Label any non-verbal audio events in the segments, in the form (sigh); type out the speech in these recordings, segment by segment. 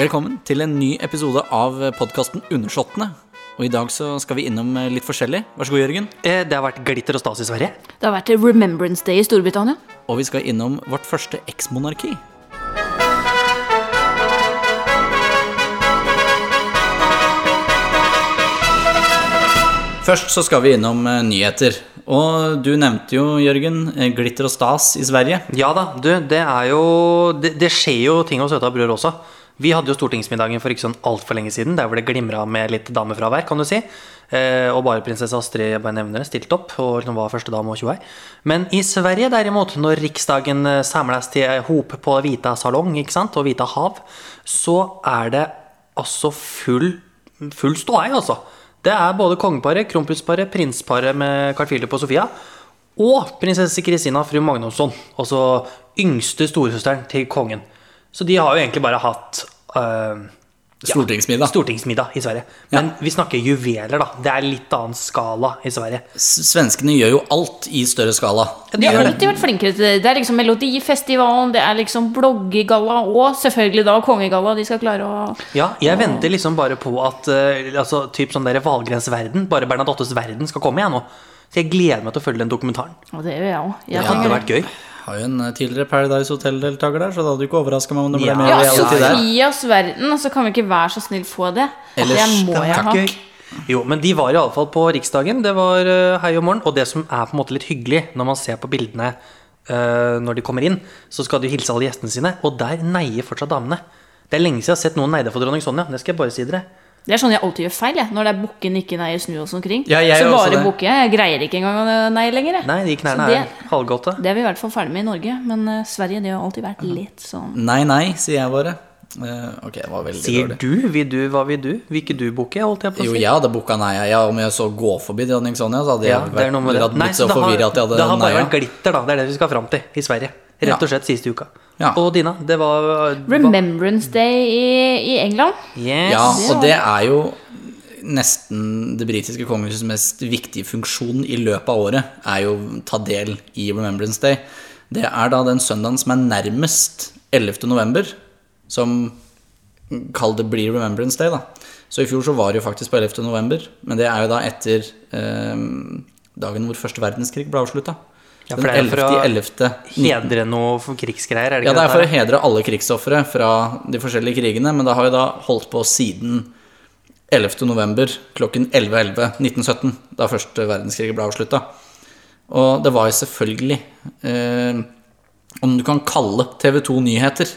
Velkommen til en ny episode av podkasten Undersåttene. Og i dag så skal vi innom eh, litt forskjellig. Vær så god, Jørgen. Eh, Det har vært glitter og stas i Sverige. Det har vært Remembrance Day i Storbritannia. Og vi skal innom vårt første eksmonarki. Først så skal vi innom eh, nyheter. Og du nevnte jo, Jørgen, glitter og stas i Sverige. Ja da, du, det er jo Det, det skjer jo ting hos Søta brød også. Vi hadde jo stortingsmiddagen for ikke sånn altfor lenge siden, der hvor det glimra med litt damefravær, kan du si. Eh, og bare prinsesse Astrid jeg bare nevner det, stilte opp og liksom var første dame og tjoei. Men i Sverige derimot, når riksdagen eh, samles til hop på Vita salong ikke sant, og Vita hav, så er det altså full, full ståhei, altså. Det er både kongeparet, kronprinsparet, prinsparet med Carl Philip og Sofia, og prinsesse Kristina, fru Magnusson, altså yngste storesøsteren til kongen. Så de har jo egentlig bare hatt øh, ja, Stortingsmiddag. stortingsmiddag i Sverige. Men vi snakker juveler, da. Det er litt annen skala i Sverige. Svenskene gjør jo alt i større skala. De har alltid vært flinkere til det. Det er liksom Melodifestivalen, det er liksom bloggegalla og selvfølgelig da kongegalla. De skal klare å Ja, jeg venter liksom bare på at uh, altså, typ sånn der Valgrens verden, bare Bernadottes verden, skal komme, jeg nå. Så jeg gleder meg til å følge den dokumentaren. Og det gjør jeg òg. Det hadde vært gøy. Har jo en eh, tidligere Paradise Hotel-deltaker der, så det hadde ikke overraska meg om det ble Ja. mer Ja, altså, der. Sofias verden, så kan vi ikke være så snill få det? Ellers- det må jeg ha. Jo, men de var i alle fall på Riksdagen. Det var uh, hei og morgen. Og det som er på en måte litt hyggelig når man ser på bildene uh, når de kommer inn, så skal de hilse alle gjestene sine, og der neier fortsatt damene. Det er lenge siden jeg har sett noen neide for dronning Sonja. Det skal jeg bare si dere. Det er sånn jeg alltid gjør feil. Jeg. Når det er bukken ikke nei, snu oss omkring. Ja, jeg så bare det. bukker jeg. Greier ikke engang å nei lenger. jeg. Nei, de knærne det- er halvgåte. Det er vi i hvert fall ferdig med i Norge, men uh, Sverige det har alltid vært litt sånn Nei, nei, sier jeg bare. Uh, ok, det var veldig Sier dårlig. du, vil du, hva vil du? Vil ikke du bukke, holdt jeg på å si. Jo, jeg hadde bukka nei. Ja, om jeg så gå forbi dronning Sonja, så hadde jeg Ja, vært, det. hadde Nei, blitt så forvirra at jeg det har bare vært glitter, da. Det er det vi skal fram til i Sverige. Rett og slett siste uka. Ja. Og Dina, det var Remembrance Day i, i England. Yes. Ja, og det er jo nesten det britiske kongehusets mest viktige funksjon i løpet av året, er jo å ta del i Remembrance Day. Det er da den søndagen som er nærmest 11. november, som kall det blir Remembrance Day, da. Så i fjor så var det jo faktisk på 11. november, men det er jo da etter eh, dagen hvor første verdenskrig ble avslutta. Ja, for det jo 11. for å Hedre noe for krigsgreier, er det Ja, ikke det er for å hedre alle krigsofre fra de forskjellige krigene, men det har jo da holdt på siden 11. november klokken 11.11.1917, da første verdenskrig ble avslutta. Og det var jo selvfølgelig eh, Om du kan kalle TV 2 nyheter,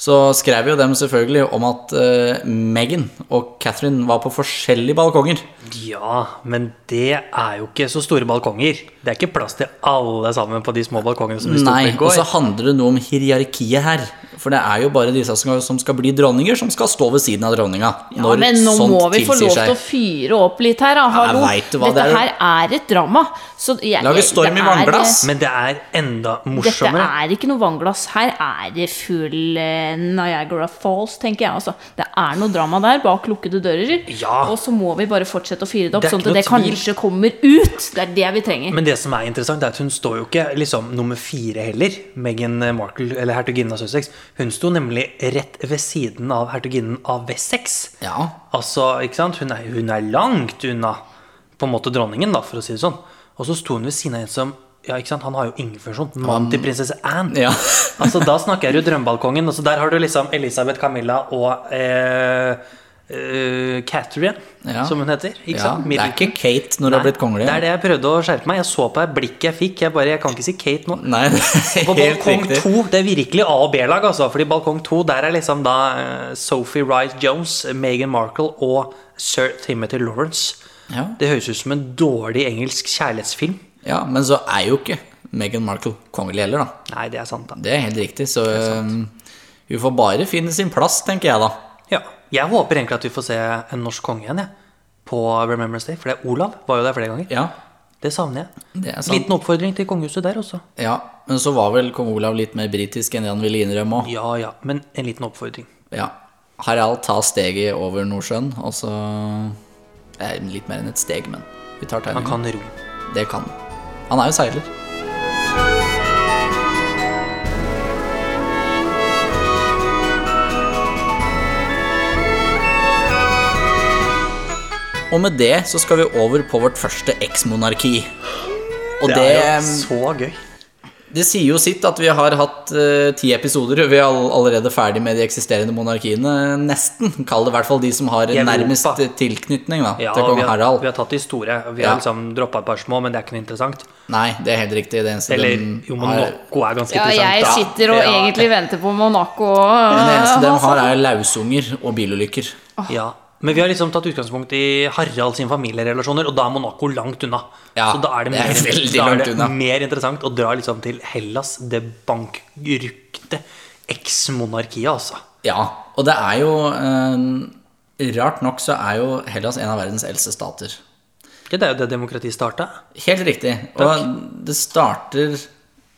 så skrev jo dem selvfølgelig om at uh, Meghan og Catherine var på forskjellige balkonger. Ja, men det er jo ikke så store balkonger. Det er ikke plass til alle sammen på de små balkongene som på Nei, og så handler det noe om hierarkiet her. For det er jo bare disse som skal, som skal bli dronninger, som skal stå ved siden av dronninga. Ja, når men nå sånt må vi få lov til å fyre opp litt her, da. Hallo. hva, Dette det er her er et drama. Så jeg, Lage storm i er- vannglass. Men det er enda morsommere. Dette er ikke noe vannglass. Her er det full eh, Niagara Falls, tenker jeg. Altså. Det er noe drama der bak lukkede dører. Ja. Og så må vi bare fortsette å fyre det opp, Det sånn at det kanskje kommer ut. Det er det vi trenger. Men det som er interessant, er at hun står jo ikke liksom nummer fire heller. Meghan Markle, eller hertuginnen av Sussex. Hun sto nemlig rett ved siden av hertuginnen av Wessex. Ja, Altså, ikke sant? Hun er, hun er langt unna på en måte dronningen, da, for å si det sånn. Og så sto hun ved siden av en som ja, ikke sant? Han har jo ingen funksjon. Mannen til prinsesse Anne. Ja. altså, Da snakker jeg jo drømmebalkongen. Og så der har du liksom Elisabeth Camilla og eh, eh, Catherine, Ja. som hun heter. Ikke ja. sant? Det er ikke Kate når du har blitt kongelig. Det er det jeg prøvde å skjerpe meg. Jeg så på det blikket jeg fikk. Jeg bare, jeg kan ikke si Kate nå. Nei, (laughs) På balkong riktig. to, det er virkelig A- og B-lag, altså. Fordi balkong to, der er liksom da eh, Sophie Wright Jones, Meghan Markle og sir Timothy Lawrence. Ja. Det høres ut som en dårlig engelsk kjærlighetsfilm. ja, men så er jo ikke Meghan Markle kongelig heller, da. Nei, det er sant, da. Det er helt riktig, så um, hun får bare finne sin plass, tenker jeg da. Ja. Jeg håper egentlig at vi får se en norsk konge igjen, jeg. På Remembrance Day. For det er Olav var jo der flere ganger. Ja, Det savner jeg. det er. Liten oppfordring til kongehuset der også. Ja, men så var vel kong Olav litt mer britisk enn det han ville innrømme òg. Ja ja, men en liten oppfordring. Ja. Harald tar steget over Nordsjøen, og så Det er litt mer enn et steg, men vi tar Han kan ro. Det kan han. Han er jo seiler. Og med det så skal vi over på vårt første eksmonarki. Og Det det, er jo så gøy. det sier jo sitt at vi har hatt uh, ti episoder. Vi er all, allerede ferdig med de eksisterende monarkiene, nesten. Kall det i hvert fall de som har Europa. nærmest tilknytning da, Ja, til kong vi, har, Harald. vi har tatt de store. Vi Ja. har liksom droppa et par små, men det er ikke noe interessant. Nei, det er helt riktig. Det eneste Eller de jo, Monaco er ganske Ja, interessant. jeg sitter og Ja. egentlig venter på Monaco. det eneste de har, er lausunger og bilulykker. Ja, Men vi har liksom tatt utgangspunkt i Harald sin familierelasjoner, og da er Monaco langt unna. Ja, så da er det, det er da er det mer interessant å dra liksom til Hellas, det bankrykte eksmonarkiet, altså. Ja, og det er jo eh, Rart nok så er jo Hellas en av verdens eldste stater. Ja, det er jo det demokratiet starta. Helt riktig. Og det starter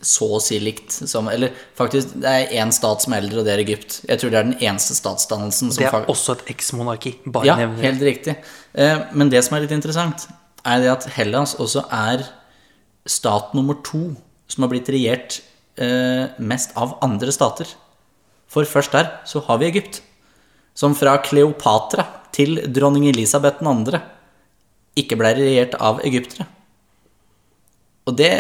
så å si likt som Eller faktisk, det er én stat som er eldre, og det er Egypt. Jeg tror det er den eneste statsdannelsen som Det er også et eksmonarki. Bare Ja, nevner helt riktig. Eh, Men det som er litt interessant, er det at Hellas også er stat nummer to som har blitt regjert eh, mest av andre stater. For først der så har vi Egypt. Som fra Kleopatra til dronning Elisabeth 2. ikke ble regjert av egyptere. Og det,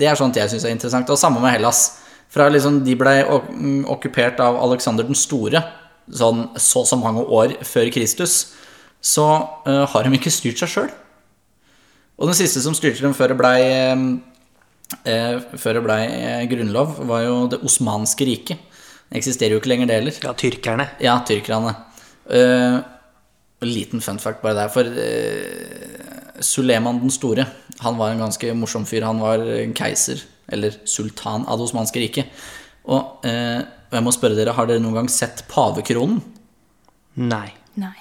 det er sånt jeg syns er interessant. Og samme med Hellas. Fra liksom de ble mm, okkupert av Alexander den store sånn så så mange år før Kristus, så uh, har de ikke styrt seg sjøl. Og den siste som styrte dem før det blei eh, før det blei grunnlov, var jo Det osmanske riket. Det eksisterer jo ikke lenger, det heller. Ja, tyrkerne. Ja, tyrkerne. Uh, liten fun fact bare der. For uh, Suleman den store, han var en ganske morsom fyr. Han var en keiser, eller sultan av det osmanske riket. Og eh, jeg må spørre dere, har dere noen gang sett pavekronen? Nei. Nei.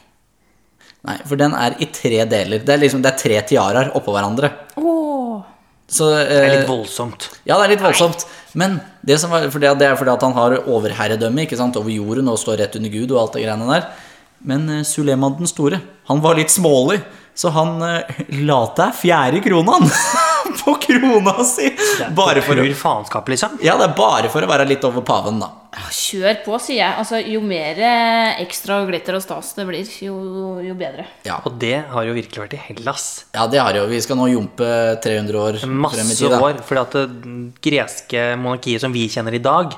Nei, for den er i tre deler. Det er liksom, det er tre tiaraer oppå hverandre. Åh. Så, Det er eh, litt voldsomt. Ja, det er litt voldsomt. Men det, som var, for det, det er fordi at han har overherredømme ikke sant, over jorden og står rett under Gud og alt det greiene der. Men uh, Suleman den store, han var litt smålig, så han uh, (laughs) la til fjerde kronaen (laughs) på krona si. Bare for, Pur faenskap, liksom. ja, det er bare for å være litt over paven, da. Kjør på, sier jeg. Altså, jo mer eh, ekstra glitter og stas det blir, jo, jo bedre. Ja. Og det har jo virkelig vært i Hellas. ja, det har jo. Vi skal nå jumpe 300 år frem i tid. Masse år. For det greske monarkiet som vi kjenner i dag,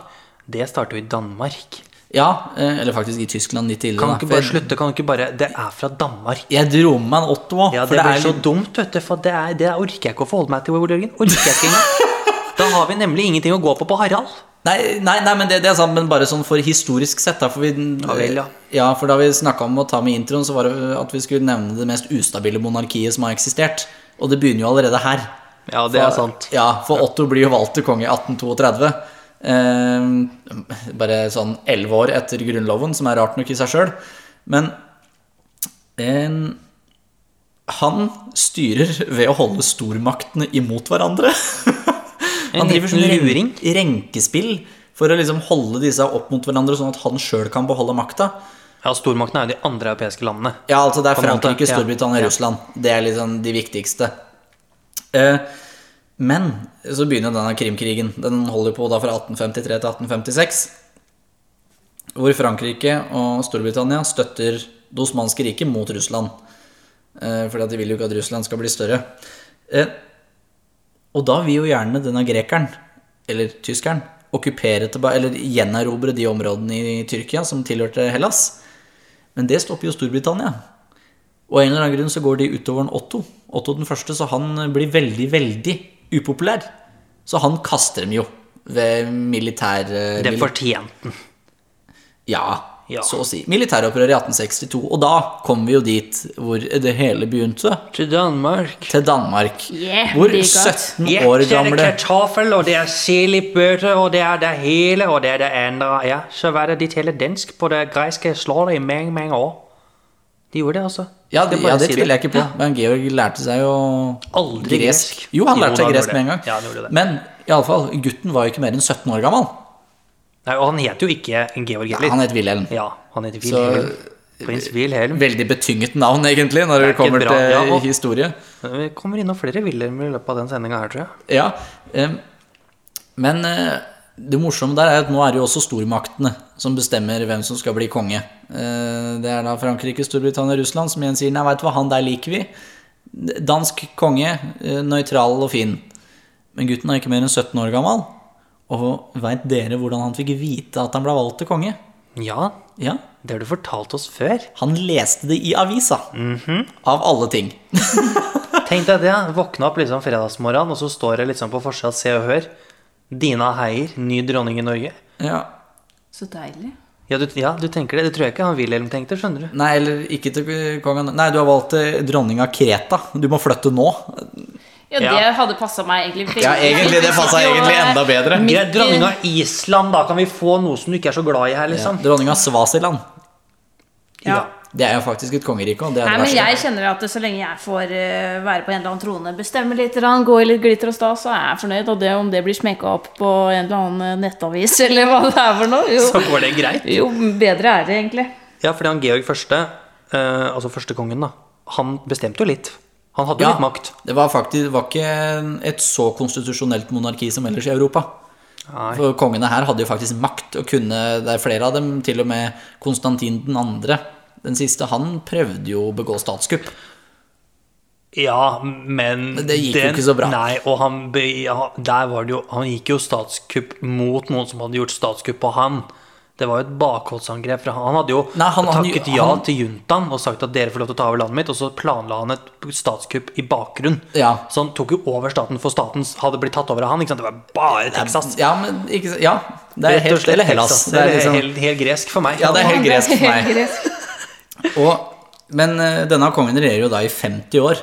det starter jo i Danmark. Ja, eh, eller faktisk i Tyskland litt tidligere. Kan ikke bare slutte? Kan du ikke bare Det er fra Danmark. Jeg dro med meg en Otto. Ja, det blir så dumt, vet du, for det, er, det orker jeg ikke å forholde meg til, Ole Jørgen. Orker jeg ikke. (laughs) Da har vi nemlig ingenting å gå på på Harald. Nei, nei, nei men det, det er sant, men bare sånn for historisk sett. Da, for vi, Ja vel, ja. for da vi snakka om å ta med introen, så var det at vi skulle nevne det mest ustabile monarkiet som har eksistert. Og det begynner jo allerede her. Ja, det er sant. Ja, For Otto blir jo valgt til konge i 1832. Eh, bare sånn elleve år etter Grunnloven, som er rart nok i seg sjøl. Men eh, han styrer ved å holde stormaktene imot hverandre. (laughs) Han driver sånn luring. renkespill for å liksom holde disse opp mot hverandre, sånn at han sjøl kan beholde makta. Ja, Stormaktene er jo de andre europeiske landene. Ja, altså det er en Frankrike, Storbritannia Storbritannia, Ja. Russland. Det er liksom de viktigste. Eh, men så begynner denne Krimkrigen. Den holder på da fra 1853 til 1856. Hvor Frankrike og Storbritannia støtter det osmanske riket mot Russland. Eh, fordi at de vil jo ikke at Russland skal bli større. Eh, og da vil jo gjerne denne grekeren, eller tyskeren, okkupere eller gjenerobre de områdene i Tyrkia som tilhørte Hellas. Men det stopper jo Storbritannia. Og av en eller annen grunn så går de utover en Otto. Otto den første, så han blir veldig, veldig upopulær. Så han kaster dem jo ved militær... eh, Det fortjente han. ja, Ja. så å si. Militæropprøret i 1862. Og da kom vi jo dit hvor det hele begynte. Til Danmark. Til Danmark. Yeah, hvor det er godt. 17 yeah, år gamle er det er kartoffel, og det er silibøtte, og det er det hele, og det er det andre. Ja, så var det de taler dansk på det greske slottet i mange, mange år. De gjorde det, altså. Ja, det, ja, det si tviler jeg ikke på. Men Georg lærte seg jo Aldri gresk. Jo, han Jo, lærte seg gresk med en gang. Ja, han gjorde det. Men iallfall, gutten var jo ikke mer enn 17 år gammel. Nei, og han het jo ikke Georg Ja, heller. han het Wilhelm. Ja, han heter Så- Prins Wilhelm. Veldig betynget navn, egentlig, når det det kommer bra. til Ja, og- historie. Vi kommer innom flere Wilhelm i løpet av den sendinga her, tror jeg. Ja, um, men eh, det morsomme der er at nå er det jo også stormaktene som bestemmer hvem som skal bli konge. Eh, Det er da Frankrike, Storbritannia og Russland som igjen sier nei, veit du hva, han der liker vi. Dansk konge, eh, nøytral og fin. Men gutten er ikke mer enn 17 år gammel. Og veit dere hvordan han fikk vite at han ble valgt til konge? Ja, Ja, det har du fortalt oss før. han leste det i avisa. Av alle ting. (laughs) Tenk deg det. Våkna opp liksom fredagsmorgen, og så står det liksom på forsida Se og Hør. Dina Heier, ny dronning i Norge. Ja. Så deilig. Ja du, ja, du tenker det. Det tror jeg ikke han Wilhelm tenkte, skjønner du. Nei, eller ikke til kongen. Nei, du har valgt dronning av Kreta. Du må flytte nå. Ja, Ja. det hadde passa meg egentlig Ja, egentlig, det passa egentlig enda bedre. midt dronning av Island, da kan vi få noe som du ikke er så glad i her, Ja, liksom. dronning av Svasiland. Ja. Det er jo faktisk et kongerike. Og det er Nei, det men jeg kjenner at så lenge jeg får eh, være på en eller annen trone, bestemme litt, gå i litt glitter og stas, så er jeg fornøyd. Og det om det blir smekka opp på en eller annen eh, nettavis, (laughs) eller hva det er for noe, jo, Så går det greit. jo bedre er det egentlig. Ja, fordi han Georg første, eh, altså første kongen, da, han bestemte jo litt. Han hadde jo Ja, litt makt. det var faktisk det var ikke et så konstitusjonelt monarki som ellers i Europa. Nei. For kongene her hadde jo faktisk makt og kunne Det er flere av dem, til og med Konstantin den andre. Den siste, han prøvde jo å begå statskupp. Ja, men Det gikk jo ikke så bra. Nei, og han, ja, der var det jo, han gikk jo statskupp mot noen som hadde gjort statskupp på han. Det var jo et bakholdsangrep. fra Han Han hadde jo Nei, han- han- takket ja han- til juntaen og sagt at dere får lov til å ta over landet mitt, og så planla han et statskupp i bakgrunn. Ja. Så han tok jo over staten, for staten hadde blitt tatt over av han. Ikke sant? Det var bare Texas. Ja, men ikke Ja, det er helt Eller Hellas. Det Det er liksom, helt, helt gresk for meg. ja, det er helt gresk for meg. Og, men eh, denne kongen regjerer jo da i 50 år.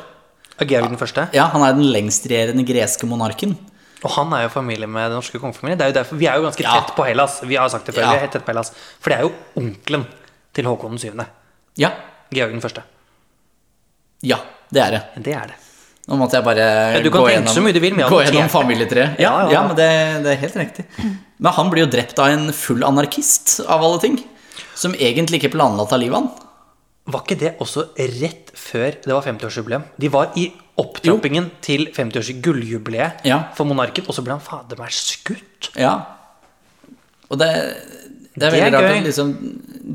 Georg den første. Ja, Han er den lengstregjerende greske monarken. Og han er jo familie med den norske kongefamilien. Det er jo derfor, vi er jo ganske Ja. tett på Hellas. Vi har sagt det før, Ja. vi er helt tett på Hellas. For det er jo onkelen til Håkon den syvende. Ja, Georg den første. ja, det er det. Det er det. Nå måtte jeg bare du gå gjennom, du vil, gå gjennom familietreet. Ja, ja, ja. men det, det er helt riktig. Men han blir jo drept av en full anarkist, av alle ting. Som egentlig ikke planla å ta livet av han. Var ikke det også rett før det var 50-årsjubileum? De var i opptrappingen til 50-års gulljubileet Ja. for monarken, og så ble han fader meg skutt. Ja. Og det, det er Det er veldig rart at liksom,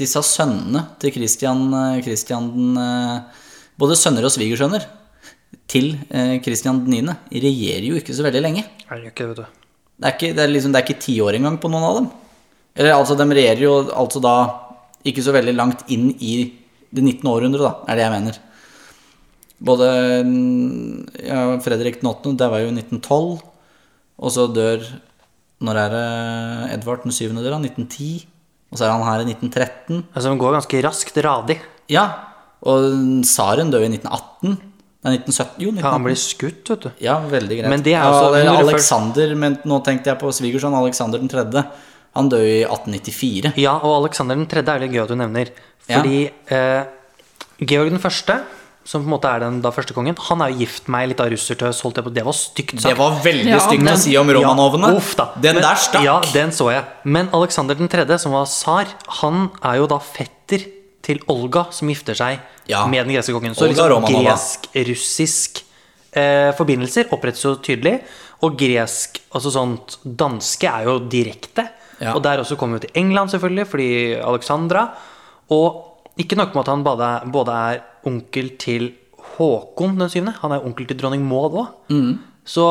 disse sønnene til Christian, eh, Christian eh, Både sønner og svigersønner til eh, Christian 9. regjerer jo ikke så veldig lenge. Nei, ikke vet du. Det er ikke, det er liksom, det er ikke ti år engang på noen av dem. Eller altså, de regjerer jo altså da ikke så veldig langt inn i det 19. århundre, da, er det jeg mener. Både mm, ja, Fredrik den 8., det var jo i 1912, og så dør Når er det Edvard den 7. dør? da? 1910. Og så er han her i 1913. Altså, Han går ganske raskt, radig. Ja, og tsaren dør i 1918. Nei, 1917. Jo, Ja, han blir skutt, vet du. Ja, veldig greit. Men det er ja, altså- når Alexander, men nå tenkte jeg på svigersønn Alexander den tredje. Han døde i 1894. Ja, og Alexander den tredje er litt gøy at du nevner. Ja. Fordi eh, Georg den første, som på en måte er den da første kongen, han er jo gift med ei lita russertøs. Holdt jeg på. Det var stygt sagt. Det var veldig Ja, stygt men- å si om Romanovene. Ja, uff da. Den Men- der stakk. Ja, den så jeg. Men Alexander den tredje, som var tsar, han er jo da fetter til Olga, som gifter seg Ja. med den greske kongen. Så liksom gresk-russisk eh, forbindelser opprettes jo tydelig. Og gresk, altså sånt danske, er jo direkte. Ja. Og der også kommer vi til England, selvfølgelig, fordi Alexandra. Og ikke nok med at han både, både er onkel til Håkon den syvende, han er onkel til dronning Maud òg. Mm. Så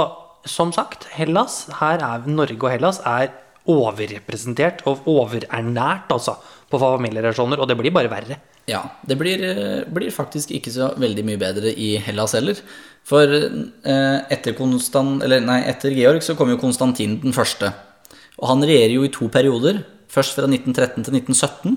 som sagt, Hellas, her er Norge og Hellas er overrepresentert og overernært, altså, på familierelasjoner. Og det blir bare verre. Ja, det blir, blir faktisk ikke så veldig mye bedre i Hellas heller. For eh, etter, eller nei, etter Georg så kom jo Konstantin den første. Og han regjerer jo i to perioder. Først fra 1913 til 1917.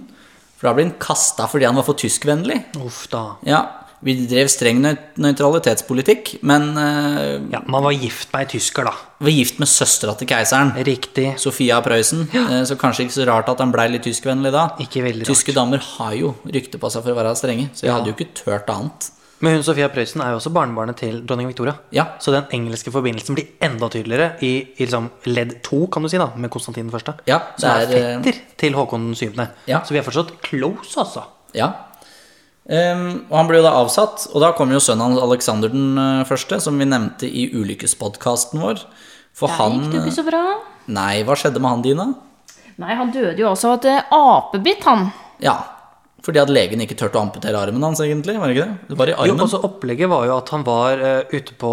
For da ble han kasta fordi han var for tyskvennlig. Uff da. Ja, vi drev streng nøy- nøytralitetspolitikk, men uh, Ja, man var gift med ei tysker, da. var gift med søstera til keiseren. Riktig. Sofia av Prøysen. Uh, Så kanskje ikke så rart at han blei litt tyskvennlig da. Ikke veldig rart. Tyske damer har jo rykte på seg for å være strenge, så jeg Ja. hadde jo ikke tørt annet. Men hun Sofia Prøysen er jo også barnebarnet til dronning Victoria. Ja. Så den engelske forbindelsen blir enda tydeligere i, i liksom ledd to, kan du si, da, med Konstantin den første. Ja, Som er, er, eh, fetter til Håkon den syvende. Ja. Så vi er fortsatt close, altså. Ja. Um, og han ble jo da avsatt, og da kom jo sønnen hans Alexander den eh, første, som vi nevnte i ulykkespodkasten vår. For Der han gikk det ikke så bra. Nei, hva skjedde med han, Dina? Nei, han døde jo også av et apebitt, han. Ja, fordi at legen ikke turte å amputere armen hans, egentlig. Var det ikke det? Det var i Jo, armen. også Opplegget var jo at han var uh, ute på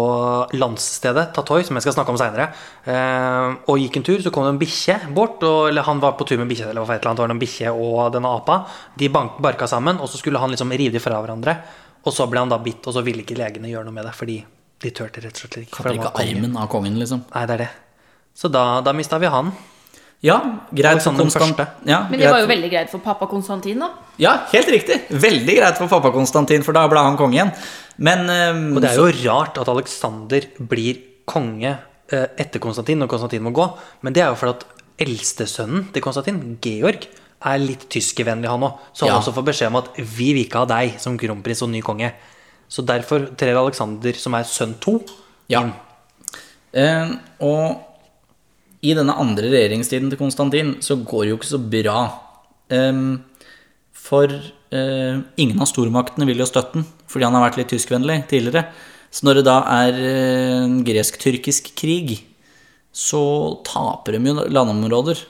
landsstedet Tatoy, som jeg skal snakke om seinere, og gikk en tur. Så kom det en bikkje bort, og, eller han var på tur med bikkje, eller hva det var en bikkje og denne apa. De bank, barka sammen, og så skulle han liksom rive de fra hverandre. Og så ble han da bitt, og så ville ikke legene gjøre noe med det, fordi de turte rett og slett ikke. Kan ikke armen av kongen, liksom. Nei, det er det. Så da, da mista vi han. Ja, greit for den Konstant... første. Ja, Men det greit var jo veldig greit for pappa Konstantin, da. Ja, helt riktig. Veldig greit for pappa Konstantin, for da ble han konge igjen. Men um, Og det er jo rart at Alexander blir konge uh, etter Konstantin når Konstantin må gå, men det er jo fordi at eldstesønnen til Konstantin, Georg, er litt tyskervennlig, han òg. Så han Ja. også får beskjed om at vi vil ikke ha deg som kronprins og ny konge. Så derfor trer Alexander, som er sønn to, Ja. inn. Eh, og i denne andre regjeringstiden til Konstantin så går det jo ikke så bra. Ehm, for eh, ingen av stormaktene vil jo støtte den, fordi han har vært litt tyskvennlig tidligere. Så når det da er eh, en gresk-tyrkisk krig, så taper de jo landområder.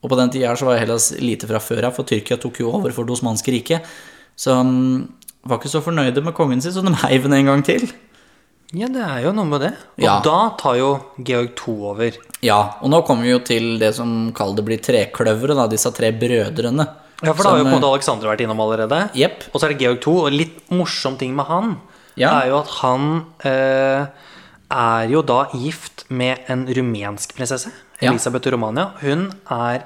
Og på den tida så var Hellas lite fra før av, for Tyrkia tok jo over for det osmanske riket. Så han var ikke så fornøyde med kongen sin, så de heiv den en gang til. Ja, det er jo noe med det. Og Ja. da tar jo Georg 2 over. Ja, og nå kommer vi jo til det som kall det blir trekløveret, da, disse tre brødrene. Ja, for da har jo på en måte Alexander vært innom allerede. Yep. Og så er det Georg 2, og litt morsom ting med han Ja. er jo at han eh, er jo da gift med en rumensk prinsesse, Elisabeth ja. Romania. Hun er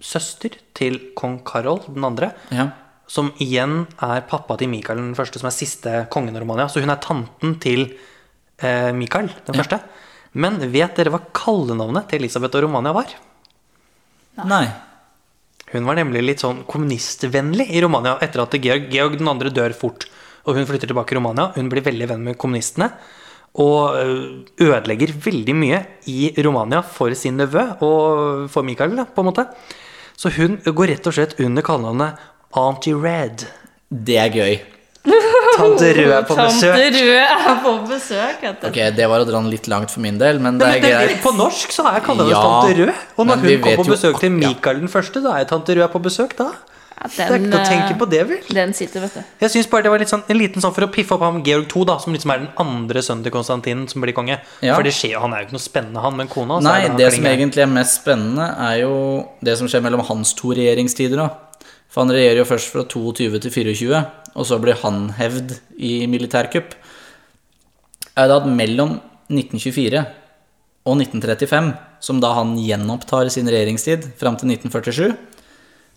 søster til kong Karol den andre, Ja. Som igjen er pappa til Mikael den første, som er siste kongen av Romania. Så hun er tanten til eh, Mikael den første. Men vet dere hva kallenavnet til Elisabeth og Romania var? Nei. Hun var nemlig litt sånn kommunistvennlig i Romania etter at Georg, Georg den andre dør fort. Og hun flytter tilbake til Romania. Hun blir veldig venn med kommunistene. Og ødelegger veldig mye i Romania for sin nevø og for Mikael, på en måte. Så hun går rett og slett under kallenavnet Auntie Red. Det er gøy. Tante Rød er på Tante besøk. Rød er på besøk. Ok, det var å dra den litt langt for min del, men det er greit. på norsk så har jeg kallenavnet Ja, Tante Rød. Og når hun kom på jo besøk til Mikael ja. Den første, da er Tante Rød på besøk da. Ja, Det er ikke noe å tenke på det, vel? Den sitter, vet du. Jeg synes bare det var litt sånn, en liten sånn for å piffe opp ham Georg 2, da, som liksom er den andre sønnen til Konstantin som blir konge. Ja. For det skjer jo, han er jo ikke noe spennende, han, men kona så Nei, det, han det som egentlig er mest spennende, er jo det som skjer mellom hans to regjeringstider. da. For han regjerer jo først fra 22 til 24, og så blir han hevd i militærkupp. Er det at mellom 1924 og 1935, som da han gjenopptar sin regjeringstid fram til 1947,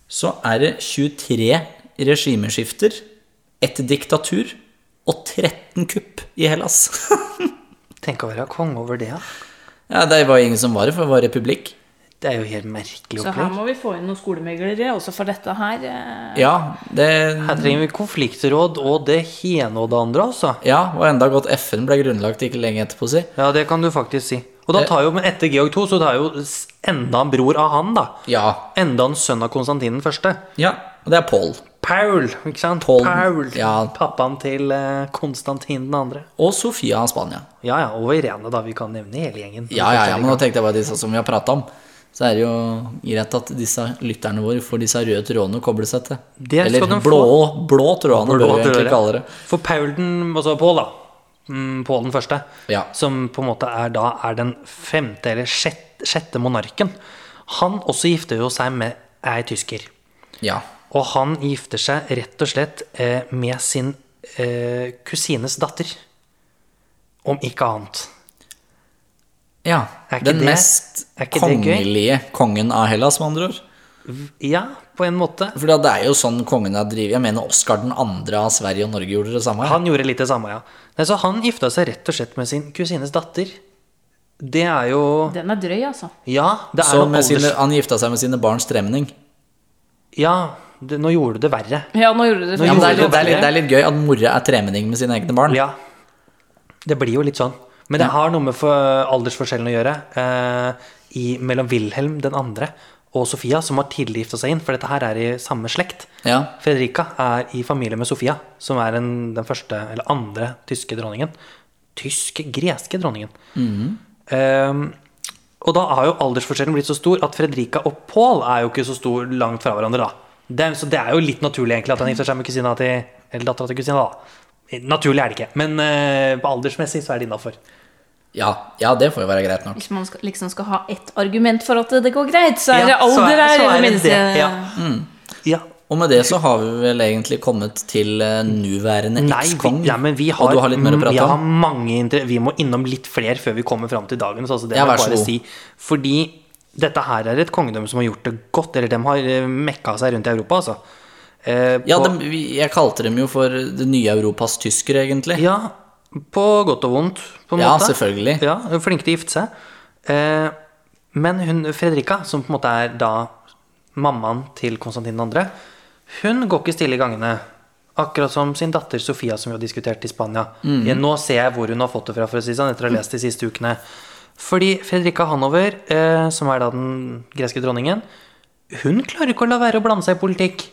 så er det 23 regimeskifter, ett diktatur og 13 kupp i Hellas. (laughs) Tenk å være konge over det, ja. ja, Det var ingen som var det, for det var republikk. Det er jo helt merkelig Så her må vi få inn noen skolemeglere også for dette her. eh. Ja, det, Her trenger vi konfliktråd og det ene og det andre, altså. ja, og enda godt FN ble grunnlagt ikke lenge etterpå, si. Ja, det kan du faktisk si. Og da tar jo, men etter Georg 2, så tar jo enda en bror av han, da. Ja, Enda en sønn av Konstantin den første. ja, og det er Paul. Paul, ikke sant? Paul, Paul. ja. Pappaen til eh, Konstantin den andre. Og Sofia av Spania. Ja, ja, og Irene, da. Vi kan nevne hele gjengen. Ja, ja, ja, men nå tenkte jeg bare disse som vi har prata om. Så er det jo greit at disse lytterne våre får disse røde trådene å koble seg til. Eller blå, blå trådene, bør vi egentlig kalle det. For Paul den, altså Paul, da. Mm, Paul den første. Ja. Som på en måte er da er den femte eller sjette, sjette monarken. Han også gifter jo seg med ei tysker. Ja. Og han gifter seg rett og slett eh, med sin eh, kusines datter. Om ikke annet. Ja. Er ikke Den det- mest er ikke det kongelige kongen av Hellas, med andre ord. Ja, på en måte. For det er jo sånn kongen har drevet Jeg mener Oskar den andre av Sverige og Norge gjorde det samme. Han gjorde litt det samme, ja. Nei, så han gifta seg rett og slett med sin kusines datter. Det er jo Den er drøy, altså. Ja, det er Så alders... sine, han gifta seg med sine barns stremning. Ja, det, nå gjorde du det verre. Ja, nå gjorde du det. Nå Ja, det, er litt, det, er litt, det er litt gøy at mora er tremenning med sine egne barn. Ja. Det blir jo litt sånn. Men det har noe med for aldersforskjellen å gjøre. Eh, i, mellom Wilhelm den andre og Sofia, som har tidlig gifta seg inn. For dette her er i samme slekt. Ja. Fredrika er i familie med Sofia, som er en, den første eller andre tyske dronningen. Tyske, greske dronningen. Ehm, og da har jo aldersforskjellen blitt så stor at Fredrika og Pål er jo ikke så stor langt fra hverandre, da. Det, så det er jo litt naturlig egentlig at han gifter seg med kusina til Eller dattera til kusina, da. Naturlig er det ikke, men uh, aldersmessig så er det innafor. Ja, ja, det får jo være greit nok. Hvis man skal, liksom skal ha ett argument for at det går greit, så er Ja, det alder her. er så er det det minste. det, ja. Ja. Og med det så har vi vel egentlig kommet til uh, nåværende ekskong. ja, men vi har, og du har litt mer å prate vi har om? mange Vi må innom litt flere før vi kommer fram til dagens. Altså det Ja, vær så god. si. Fordi dette her er et kongedømme som har gjort det godt. Eller de har eh, mekka seg rundt i Europa, altså. Eh, Ja, på- dem- jeg kalte dem jo for det nye Europas tyskere, egentlig. Ja, på godt og vondt, på en Ja, måte. selvfølgelig. Ja, er Flinke til å gifte seg. Eh, men hun, Fredrika, som på en måte er da mammaen til Konstantin 2., hun går ikke stille i gangene. Akkurat som sin datter Sofia, som vi har diskutert i Spania. Ja, nå ser jeg hvor hun har fått det fra, for å si sånn, etter å ha lest de siste ukene. Fordi Fredrika Hanover, eh, som er da den greske dronningen, hun klarer ikke å la være å blande seg i politikk.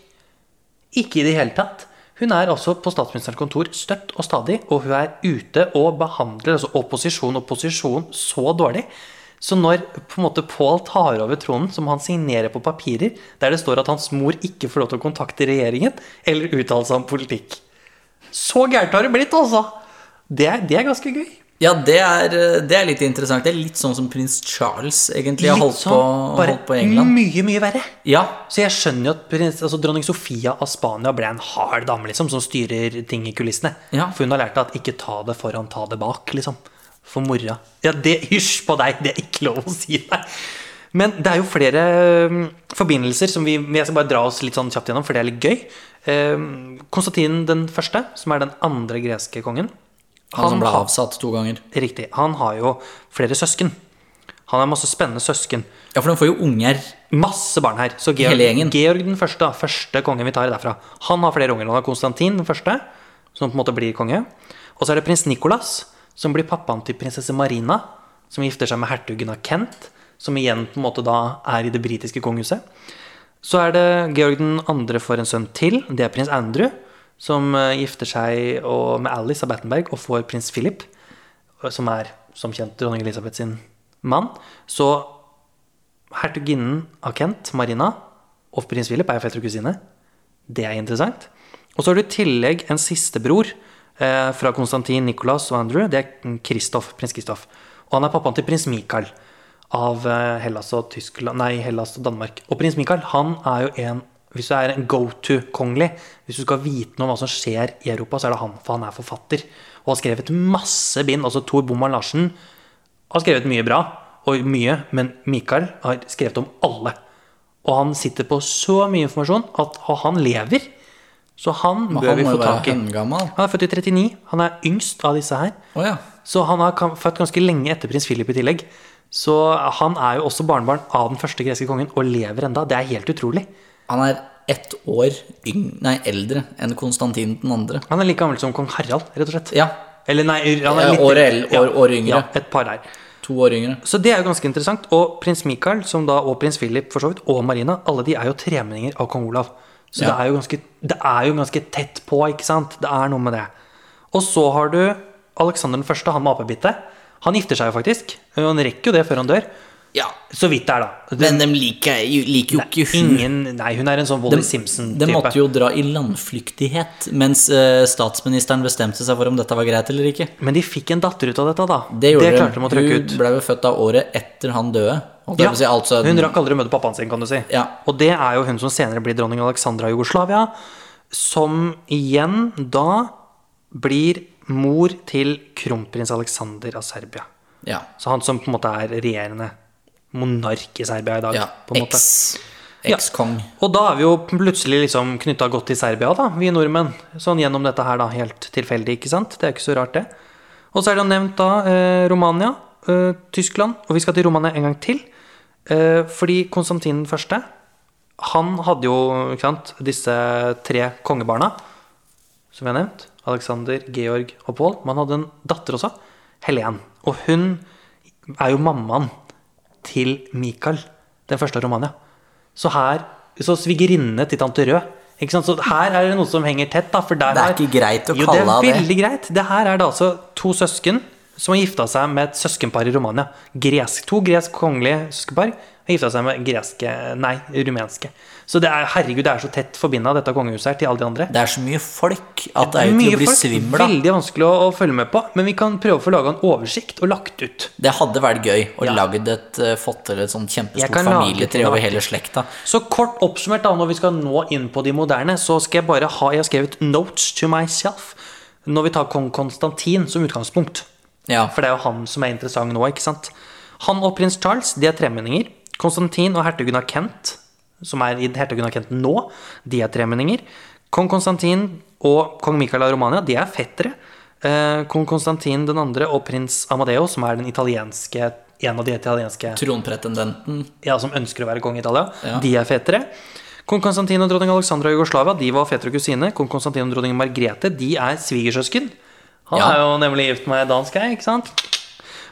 Ikke i det hele tatt. Hun er altså på statsministerens kontor støtt og stadig, og hun er ute og behandler altså opposisjon og posisjon så dårlig. Så når på en måte Pål tar over tronen, som han signerer på papirer, der det står at hans mor ikke får lov til å kontakte regjeringen eller uttale seg om politikk Så gærent har det blitt, altså! Det det er ganske gøy. Ja, det er, eh, det er litt interessant. Det er litt sånn som prins Charles egentlig har holdt, sånn, på, bare holdt på i England. mye, mye verre. Ja, Så jeg skjønner jo at prins, altså, dronning Sofia av Spania ble en hard dame liksom, som styrer ting i kulissene. Ja. For hun har lært at ikke ta det foran, ta det bak. liksom. For mora. Ja, det Hysj på deg! Det er ikke lov å si deg. Men det er jo flere um, forbindelser som vi Jeg skal bare dra oss litt sånn kjapt gjennom, for det er litt gøy. Um, Konstantin den første, som er den andre greske kongen. Han som ble har- avsatt to ganger. Riktig. Han har jo flere søsken. Han har masse spennende søsken. Ja, for de får jo unger. Masse barn her. Så Georg, Hele gjengen. Georg den første, første kongen vi tar derfra, han har flere unger. Han har Konstantin den første, som på en måte blir konge. Og så er det prins Nicolas, som blir pappaen til prinsesse Marina, som gifter seg med hertugen av Kent, som igjen på en måte da er i det britiske kongehuset. Så er det Georg den andre får en sønn til. Det er prins Andrew, som eh, gifter seg med Alice av Battenberg og får prins Philip, som er som kjent dronning Elisabeth sin mann. Så hertuginnen av Kent, Marina, og prins Philip er fetter og kusine. Det er interessant. Og så har du i tillegg en sistebror eh, fra Konstantin, Nicholas og Andrew. Det er Kristoff, prins Kristoff. Og han er pappaen til prins Mikael av eh, Hellas og Tyskland Nei, Hellas og Danmark. Og prins Mikael, han er jo en Hvis du er en go to-kongelig, hvis du skal vite noe om hva som skjer i Europa, så er det han, for han er forfatter. Og har skrevet masse bind. Altså Tor Bomman Larsen har skrevet mye bra, og mye, men Mikael har skrevet om alle. Og han sitter på så mye informasjon at og han lever. Så han bør han vi få tak i. Han er født i 39. Han er yngst av disse her. Oh, ja. Så han har født ganske lenge etter prins Philip i tillegg. Så han er jo også barnebarn av den første greske kongen og lever enda. Det er helt utrolig. Han er ett år nei, eldre enn Konstantin den andre. Han er like gammel som kong Harald, rett og slett. Ja, Eller nei, han er litt år, år- år yngre. Ja, et par der. to år yngre. Så det er jo ganske interessant. Og prins Mikael som da, og prins Philip for så vidt, og Marina, alle de er jo tremenninger av kong Olav. Så Ja. det, er ganske, det er jo ganske tett på, ikke sant? Det er noe med det. Og så har du Alexander den første, han med apebittet. Han gifter seg jo faktisk. Han rekker jo det før han dør. Ja, Så vidt det er, da. Men de liker, jo- liker jo ikke hun. Ingen, nei, hun er en sånn Wally Simpson-type. De måtte jo dra i landflyktighet mens uh, statsministeren bestemte seg for om dette var greit eller ikke. Men de fikk en datter ut av dette, da. Det det klarte de å trykke ut. Hun ble jo født av året etter han døde. Ja, si, altså, hun rakk aldri å møte pappaen sin, kan du si. Ja. Og det er jo hun som senere blir dronning Alexandra av Jugoslavia, som igjen da blir mor til kronprins Alexander av Serbia. ja, Så han som på en måte er regjerende monark i Serbia i dag. ja. på en måte. Ja. Og da er vi jo plutselig liksom knytta godt til Serbia, da, vi nordmenn. Sånn gjennom dette her, da, helt tilfeldig, ikke sant? Det er ikke så rart, det. Og så er det jo nevnt da eh, Romania, eh, Tyskland, og vi skal til Romania en gang til. Eh, fordi Konstantin den første, han hadde jo ikke sant, disse tre kongebarna, som vi har nevnt. Alexander, Georg og Pål. Men han hadde en datter også, Helen. Og hun er jo mammaen til Mikael, den første av Romania. Så her Så svigerinnene til tante Rød. Ikke sant? Så her er det noe som henger tett. da for der Det er ikke greit å jo, kalle det det. er veldig greit. Det her er det altså to søsken som har gifta seg med et søskenpar i Romania. Gresk, to gresk kongelige søskenpar gifta seg med greske Nei, rumenske. Så det er, herregud, det er så tett forbinda, dette kongehuset her, til alle de andre. Det er så mye folk at det er jo til å bli svimmel av. Veldig vanskelig å, å følge med på. Men vi kan prøve å få laga en oversikt og lagt ut. Det hadde vært gøy å Ja. et eh, fått til et sånt kjempestort familietre over hele slekta. Så kort oppsummert, da, når vi skal nå inn på de moderne, så skal jeg bare ha Jeg har skrevet 'notes to myself' når vi tar kong Konstantin som utgangspunkt. Ja. For det er jo han som er interessant nå, ikke sant? Han og prins Charles de er tremenninger. Konstantin og hertugen av Kent, som er i hertugen av Kent nå, de er tremenninger. Kong Konstantin og kong Michael av Romania, de er fettere. Eh, kong Konstantin den andre og prins Amadeo, som er den italienske en av de italienske Tronpretendenten. ja, som ønsker å være konge i Italia, Ja. de er fetere. Kong Konstantin og dronning Alexandra av Jugoslavia de var fetere og kusine. Kong Konstantin og dronning Margrethe de er svigersøsken. Han Ja. er jo nemlig gift med dansk ei, ikke sant?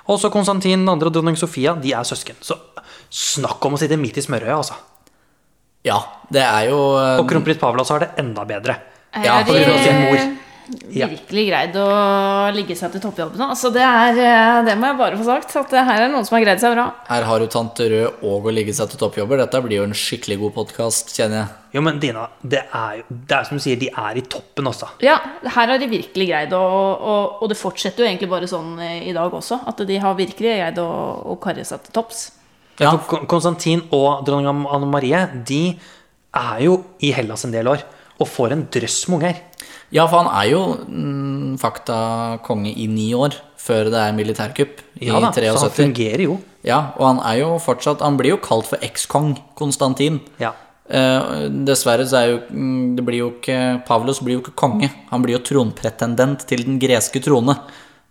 Også Konstantin 2. og dronning Sofia de er søsken. Så snakk om å sitte midt i smørøyet, altså. Ja, det er jo eh, Og kronprins så har det enda bedre. Ja, på grunn av sin mor. Ja. virkelig greid å ligge seg til toppjobben. Altså det, er, eh, det må jeg bare få sagt. At her er noen som har greid seg bra. Her har du tante Rød og å ligge seg til toppjobber. Dette blir jo en skikkelig god podkast, kjenner jeg. Jo, men Dina, det er jo Det er som du sier, de er i toppen også. Ja, her har de virkelig greid å og, og det fortsetter jo egentlig bare sånn eh, i dag også. At de har virkelig greid å, å karre seg til topps. Ja. Konstantin og dronning Anne Marie de er jo i Hellas en del år og får en drøss med unger. Ja, for han er jo mm, fakta konge i ni år før det er militærkupp i Ja da, så han fungerer jo. Ja, og han er jo fortsatt Han blir jo kalt for ekskong Konstantin. Ja. Eh, dessverre så er jo mm, Det blir jo ikke Pavlos blir jo ikke konge. Han blir jo tronpretendent til den greske trone.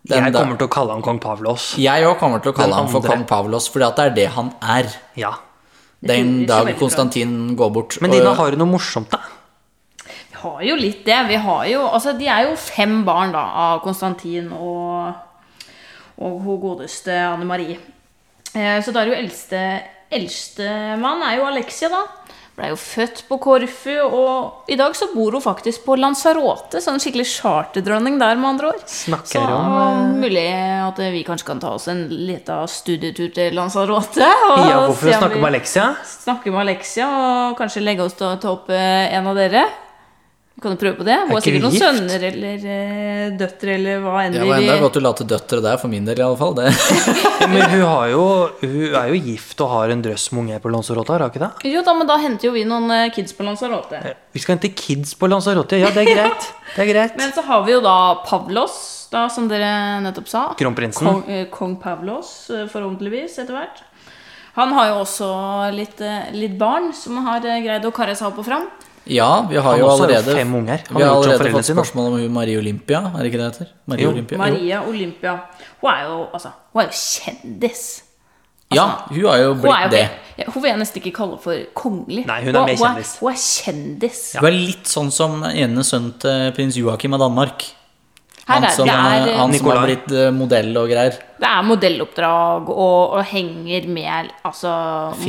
Den Jeg kommer til å kalle han kong Pavlos. jeg òg kommer til å kalle han for kong Pavlos, fordi at det er det han er. Ja. Den dag. Konstantin går bort. Men og- Dina, har du noe morsomt, da? Vi har jo litt det. Vi har jo, altså De er jo fem barn da, av Konstantin og, og hun godeste Anne Marie. Eh, så da er jo eldste Eldstemann er jo Alexia, da. Ble jo født på Korfu, og i dag så bor hun faktisk på Lanzarote. Sånn skikkelig charterdronning der, med andre ord. Snakker så om, mulig at vi kanskje kan ta oss en liten studietur til Lanzarote. Og Ja, hvorfor snakke med Alexia? snakke med Alexia og kanskje legge oss til å ta opp eh, en av dere. Kan du prøve på det? Hun har sikkert noen gift? sønner eller eh, døtre eller hva enn Det vi var enda vil. godt du la til døtre der, for min del i alle fall. Det. (laughs) Men hun, har jo, hun er jo gift og har en drøss med unger på Lanzarote, har hun ikke det? Jo da, men da henter jo vi noen eh, kids på Lanzarote. Vi skal hente kids på Lanzarote. Ja, det er greit. Det er greit. (laughs) Men så har vi jo da Pavlos, da, som dere nettopp sa. Kronprinsen. Kong, eh, Kong Pavlos, eh, forhåpentligvis, etter hvert. Han har jo også litt, eh, litt barn som har eh, greid å karre seg opp og fram. Ja, vi har jo allerede fem unger. Vi har allerede fått spørsmål om hun Marie Olympia, er det ikke det heter? Marie Jo. Olympia? Jo. Maria Olympia. Hun er jo, altså, hun er jo kjendis. Ja, hun har jo Hun, er blitt jo det. hun vil jeg nesten ikke kalle for kongelig. Nei, hun er mer Hun kjendis. Hun er, kjendis. Hun er litt sånn som ene sønnen til prins Joakim av Danmark. Han er, som, er, han som har blitt eh, modell og greier. det er modelloppdrag og, og henger med altså,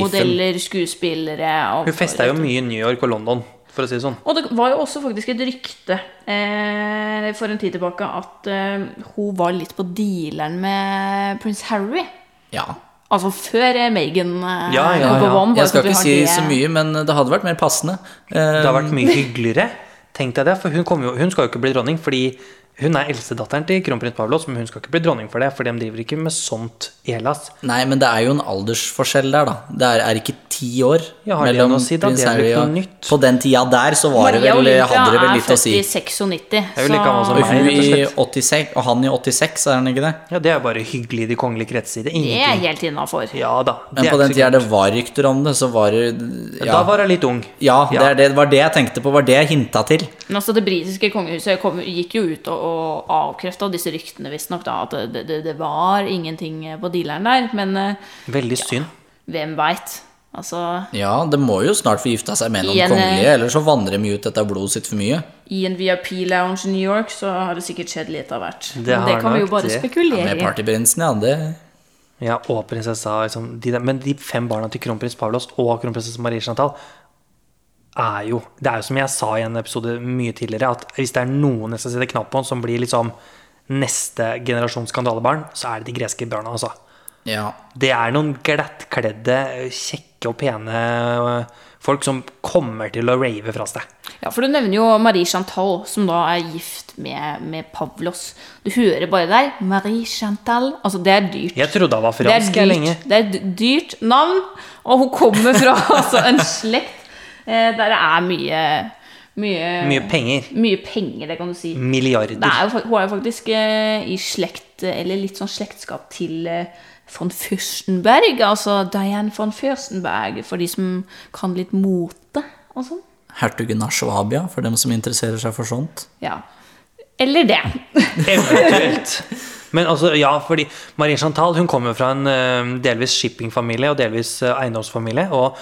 modeller, skuespillere og, Hun festa jo mye i New York og London, for å si det sånn. Og det var jo også faktisk et rykte eh, for en tid tilbake at eh, hun var litt på dealeren med prins Harry. Ja. Altså før Megan Meghan eh, Ja, ja, kom på ja. vann. Jeg skal ikke si det- så mye, men det hadde vært mer passende. Eh, Det hadde vært mye hyggeligere. Tenk deg det, for hun, kommer jo, hun skal jo ikke bli dronning fordi hun er eldstedatteren til kronprins Pavlos, men hun skal ikke bli dronning for det, for de driver ikke med sånt i Hellas. Nei, men det er jo en aldersforskjell der, da. Det er, er ikke ti år Ja, har mellom si, da? prins noe og nytt. På den tida der så var det vel, Olympia hadde det vel litt å si. i 96. er født i 96, så hun i 86, og han i 86, er han ikke det? Ja, det er bare hyggelig i de kongelige kretser. Det er Det er helt innafor. Ja da. Men på den tida det var rykter om det, så var det Da var hun litt ung. ja det, det var det jeg tenkte på, var det jeg hinta til. Men altså, det britiske kongehuset kom, gikk jo ut og, og avkrefta disse ryktene, visstnok, da. At det, det, det var ingenting på dealeren der. Men eh, Veldig synd. hvem veit? Altså, Ja, det må jo snart få gifta seg med noen en, kongelige, eller så vandrer de ut etter blodet sitt for mye. i en VIP-lounge i New York så har det sikkert skjedd litt av hvert. Det Men det kan vi jo bare det. Ja, spekulere med i. partyprinsen, ja. Det Ja, og prinsessa liksom, de der, Men de fem barna til kronprins Pavlos og kronprinsesse Marie Chantal er jo Det er jo som jeg sa i en episode mye tidligere, at hvis det er noen jeg skal sette knapp på, som blir liksom neste generasjons skandalebarn, så er det de greske barna, altså. Ja. Det er noen glattkledde, kjekke og pene øh, folk som kommer til å rave fra seg. Ja, for du nevner jo Marie Chantal, som da er gift med, med Pavlos. Du hører bare der Marie Chantal. Altså, det er dyrt. Jeg trodde hun var Det er fransk lenge. det er et dyrt navn, og hun kommer fra (laughs) altså, en slekt der det er mye mye, Mye penger. mye penger, det kan du si. Milliarder. Det er jo, hun er jo faktisk eh, i slekt, eller litt sånn slektskap til eh, von Fürstenberg. Altså Diane von Fürstenberg, for de som kan litt mote og sånn. Hertugen av Svabia, for dem som interesserer seg for sånt. Ja. Eller det. (laughs) Eventuelt. Men altså, ja, fordi Marie Chantal hun kommer fra en eh, delvis shippingfamilie og delvis eh, eiendomsfamilie. Og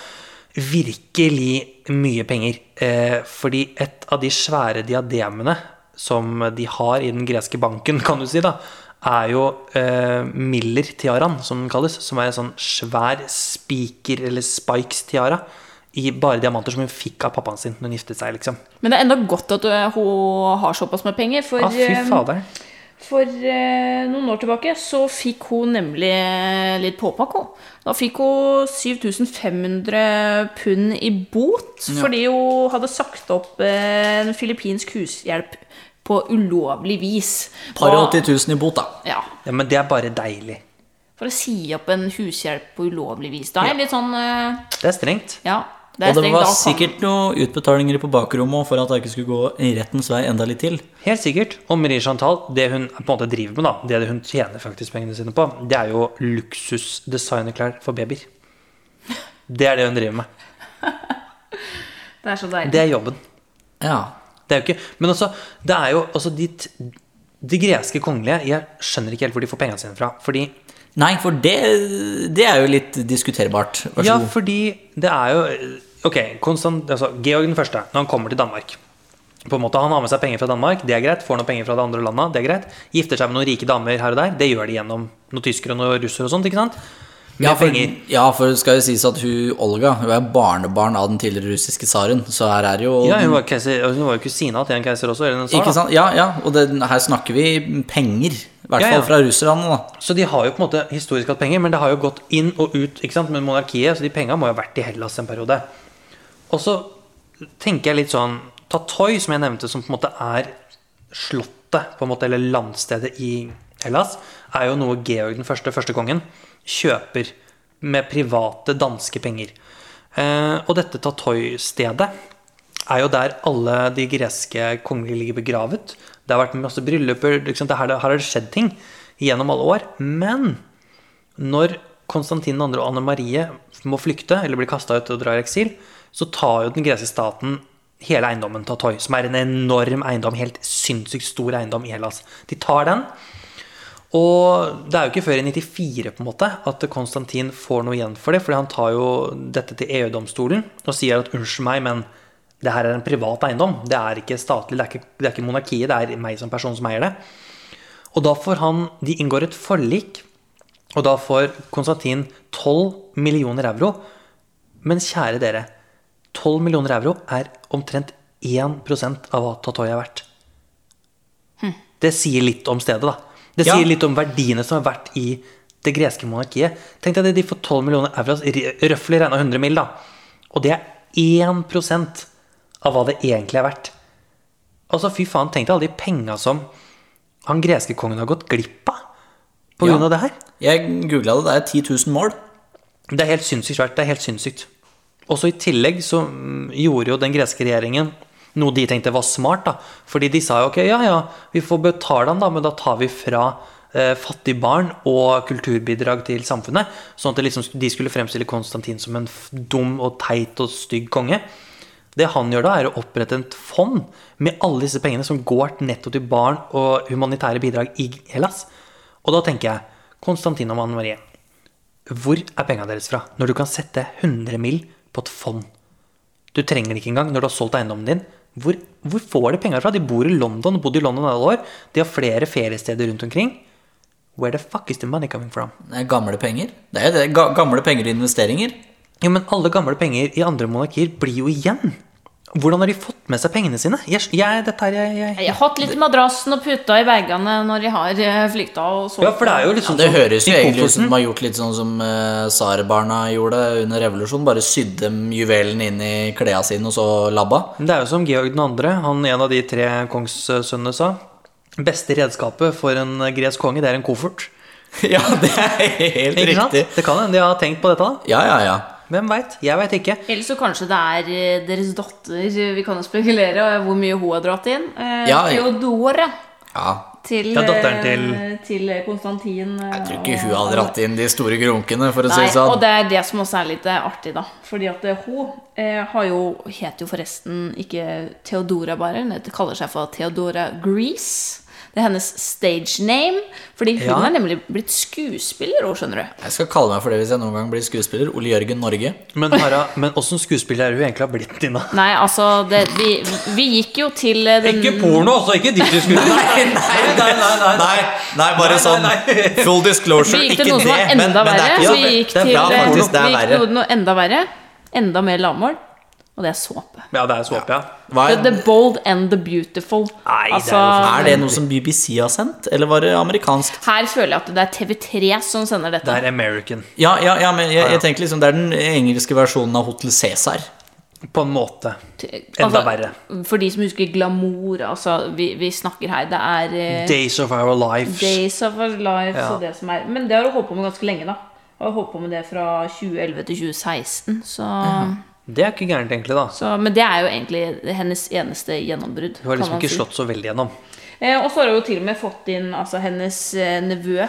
virkelig mye penger. Eh, fordi et av de svære diademene som de har i den greske banken, kan du si, da, er jo eh, Miller-tiaraen, som den kalles. Som er en sånn svær spiker- eller spikes-tiara i bare diamanter som hun fikk av pappaen sin når hun giftet seg. liksom. Men det er enda godt at eh, hun har såpass med penger, for, Ah, fy eh, fader. For eh, noen år tilbake så fikk hun nemlig litt påpakke. Da fikk hun 7500 pund i bot fordi hun hadde sagt opp eh, en filippinsk hushjelp på ulovlig vis. Par og Og- 80 000 i bot, da. Ja, Ja, Men det er bare deilig. For å si opp en hushjelp på ulovlig vis. Da er jeg litt sånn eh, Det er strengt. Ja. Det er Og det var da sikkert noen utbetalinger på bakrommet for at det ikke skulle gå i rettens vei enda litt til. Helt sikkert. Og Marie Chantal, det hun på en måte driver med, da, det hun tjener faktisk pengene sine på, det er jo luksus-designerklær for babyer. Det er det hun driver med. (laughs) Det er så deilig. Det er jobben. Ja. Det er jo ikke Men også, det er jo også de, de greske kongelige Jeg skjønner ikke helt hvor de får pengene sine fra. Fordi Nei, for det, det er jo litt diskuterbart. Vær så Ja, god. fordi det er jo Ok, konstant, altså, Georg den første, når han kommer til Danmark på en måte, Han har med seg penger fra Danmark, det er greit. Får noen penger fra det andre landet, det er greit. Gifter seg med noen rike damer her og der, det gjør de gjennom noen tyskere og noen russere og sånt. ikke sant? Med Ja for, penger. ja, for det skal jo sies at hun Olga hun er barnebarn av den tidligere russiske tsaren, så her er jo Ja, hun var, keiser, hun var jo kusina til en keiser også. Eller den tsar, Ikke sant? Ja, ja, og det, her snakker vi penger. I hvert Ja, fall ja. fra russerne, da. Så de har jo på en måte historisk hatt penger, men det har jo gått inn og ut ikke sant, med monarkiet, så de penga må jo ha vært i Hellas en periode. Og så tenker jeg litt sånn Tatoy, som jeg nevnte, som på en måte er slottet, på en måte, eller landstedet i Hellas, er jo noe Georg den første, første kongen, kjøper med private danske penger. Eh, og dette Tatoy-stedet er jo der alle de greske kongelige ligger begravet. Det har vært masse brylluper, liksom, her har det skjedd ting gjennom alle år. Men når Konstantin 2. og Anne Marie må flykte eller blir kasta ut og drar i eksil, så tar jo den greske staten hele eiendommen Tatoy, som er en enorm eiendom, helt sinnssykt stor eiendom i Hellas. De tar den. Og det er jo ikke før i 94 på en måte at Konstantin får noe igjen for det, fordi han tar jo dette til EU-domstolen og sier at unnskyld meg, men det her er en privat eiendom. Det er ikke statlig, det er ikke, det er ikke monarkiet, det er meg som person som eier det. Og da får han De inngår et forlik, og da får Konstantin 12 millioner euro. Men kjære dere, 12 millioner euro er omtrent 1% av hva Tatoya er verdt. Det sier litt om stedet, da. Det Ja. sier litt om verdiene som har vært i det greske monarkiet. Tenk deg det, de får 12 millioner euro, røftlig regna 100 mill., da. Og det er 1% av hva det egentlig er verdt. Altså, fy faen, tenk deg alle de penga som han greske kongen har gått glipp av på Ja. grunn av det her. Jeg googla det, det er 10 000 mål. Det er helt sinnssykt svært. Det er helt sinnssykt. Også i tillegg så mm, gjorde jo den greske regjeringen noe de tenkte var smart. da. Fordi de sa jo ok, ja ja, vi får betale han da, men da tar vi fra eh, fattige barn og kulturbidrag til samfunnet. Sånn at liksom, de skulle fremstille Konstantin som en dum og teit og stygg konge. Det han gjør da, er å opprette et fond med alle disse pengene som går nettopp til barn og humanitære bidrag i Hellas. Og da tenker jeg, Konstantin og Anne Marie, hvor er pengene deres fra? Når du kan sette 100 mill. på et fond. Du trenger det ikke engang når du har solgt eiendommen din. Hvor, hvor får de penger fra? De bor i London, bodde i London alle år. De har flere feriesteder rundt omkring. Where the fuck is the money coming from? Det er gamle penger. Det er det. Ga gamle penger i investeringer. Jo, men alle gamle penger i andre monarkier blir jo igjen. Hvordan har de fått med seg pengene sine? Jeg, jeg, dette her, jeg, jeg, Jeg har hatt litt madrassen og puta i veggene når de har eh, flykta Ja, for det er jo liksom Det sånn høres jo egentlig ut som de har gjort litt sånn som uh, tsarbarna gjorde under revolusjonen. Bare sydd dem juvelene inn i klærne sine, og så labba. Det er jo som Georg 2., han en av de tre kongssønnene sa. Beste redskapet for en gresk konge, det er en koffert. (laughs) ja, det er helt riktig. Det kan hende de har tenkt på dette, da. Ja, ja, ja. Hvem veit? Jeg veit ikke. Eller så kanskje det er eh, deres datter. Vi kan jo spekulere eh, hvor mye hun har dratt inn. Eh, Ja, ja. Theodora ja. til, Ja, datteren til- eh, til Konstantin. eh, Jeg tror ikke hun hadde dratt inn de store grunkene, for å si Nei, det sånn. og det er det som også er litt eh, artig, da. Fordi at eh, hun eh, jo, heter jo forresten ikke Theodora bare, hun kaller seg for Theodora Grease. Det er hennes stage name. Fordi hun Ja. er nemlig blitt skuespiller òg, skjønner du. Jeg skal kalle meg for det hvis jeg noen gang blir skuespiller. Ole Jørgen Norge. Men, Hara, men åssen skuespiller er hun egentlig har blitt, Nina? Nei, altså, det, vi, vi gikk jo til den Ikke porno, altså! Ikke ditterskuespill! Nei, nei, nei, nei, nei, nei bare Nei, sånn nei, full disclosure. Vi gikk Ikke til noe som var det, enda det er verre. vi eh, gikk til noe enda verre. Enda mer lavmål. Og det er såpe. Ja, det er såpe, ja. Hva The, er, the Bold and the Beautiful. Nei, det er altså, er det noe som BBC har sendt, eller var det amerikansk? Her føler jeg at det er TV3 som sender dette. Det er American, Ja, ja, ja men jeg, jeg tenker liksom det er den engelske versjonen av Hotel Cæsar. på en måte. Altså, Enda verre. For de som husker glamour, altså vi, vi snakker her Det er eh, Days of Our Lives. Days of Our Lives Ja. og det som er Men det har du holdt på med ganske lenge, da. Har holdt på med det fra 2011 til 2016. Så, Det er ikke gærent, egentlig, da. så Men det er jo egentlig hennes eneste gjennombrudd. Hun har liksom ikke si. slått så veldig gjennom. Eh, og så har hun jo til og med fått inn altså, hennes eh, nevø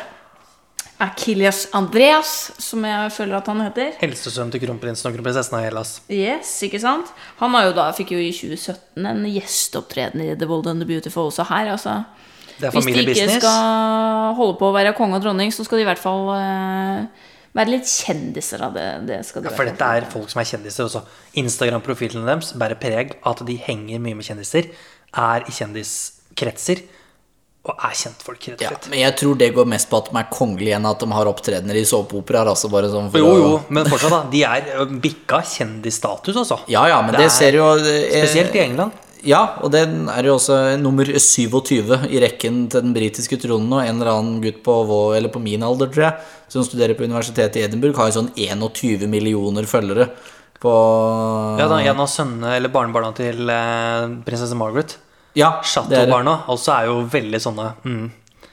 Akilias Andreas, som jeg føler at han heter. Helsesønnen til kronprinsen og kronprinsessen av Hellas. Yes, ikke sant? Han har jo da, fikk jo i 2017 en gjesteopptreden i The Bold and the Beautiful også her. altså. Det er Hvis de ikke skal holde på å være konge og dronning, så skal de i hvert fall eh, være litt kjendiser av det. det skal du ja, For dette er folk som er kjendiser også. Instagram-profilene deres bærer preg av at de henger mye med kjendiser, er i kjendiskretser og er kjentfolk, rett og slett. Ja, men jeg tror det går mest på at de er kongelige enn at de har opptredener i såpeoperaer. Altså sånn Jo, jo, men fortsatt, da. De er bikka kjendisstatus, altså. Ja, ja, men det, det ser jo eh, Spesielt i England. Ja, og den er jo også nummer 27 i rekken til den britiske tronen. Og en eller annen gutt på, vår, eller på min alder, tror jeg, som studerer på universitetet i Edinburgh, har jo sånn 21 millioner følgere på Ja, da, En av sønnene eller barnebarna til eh, prinsesse Margaret, Ja. Chateau-barna, altså er jo veldig sånne mm.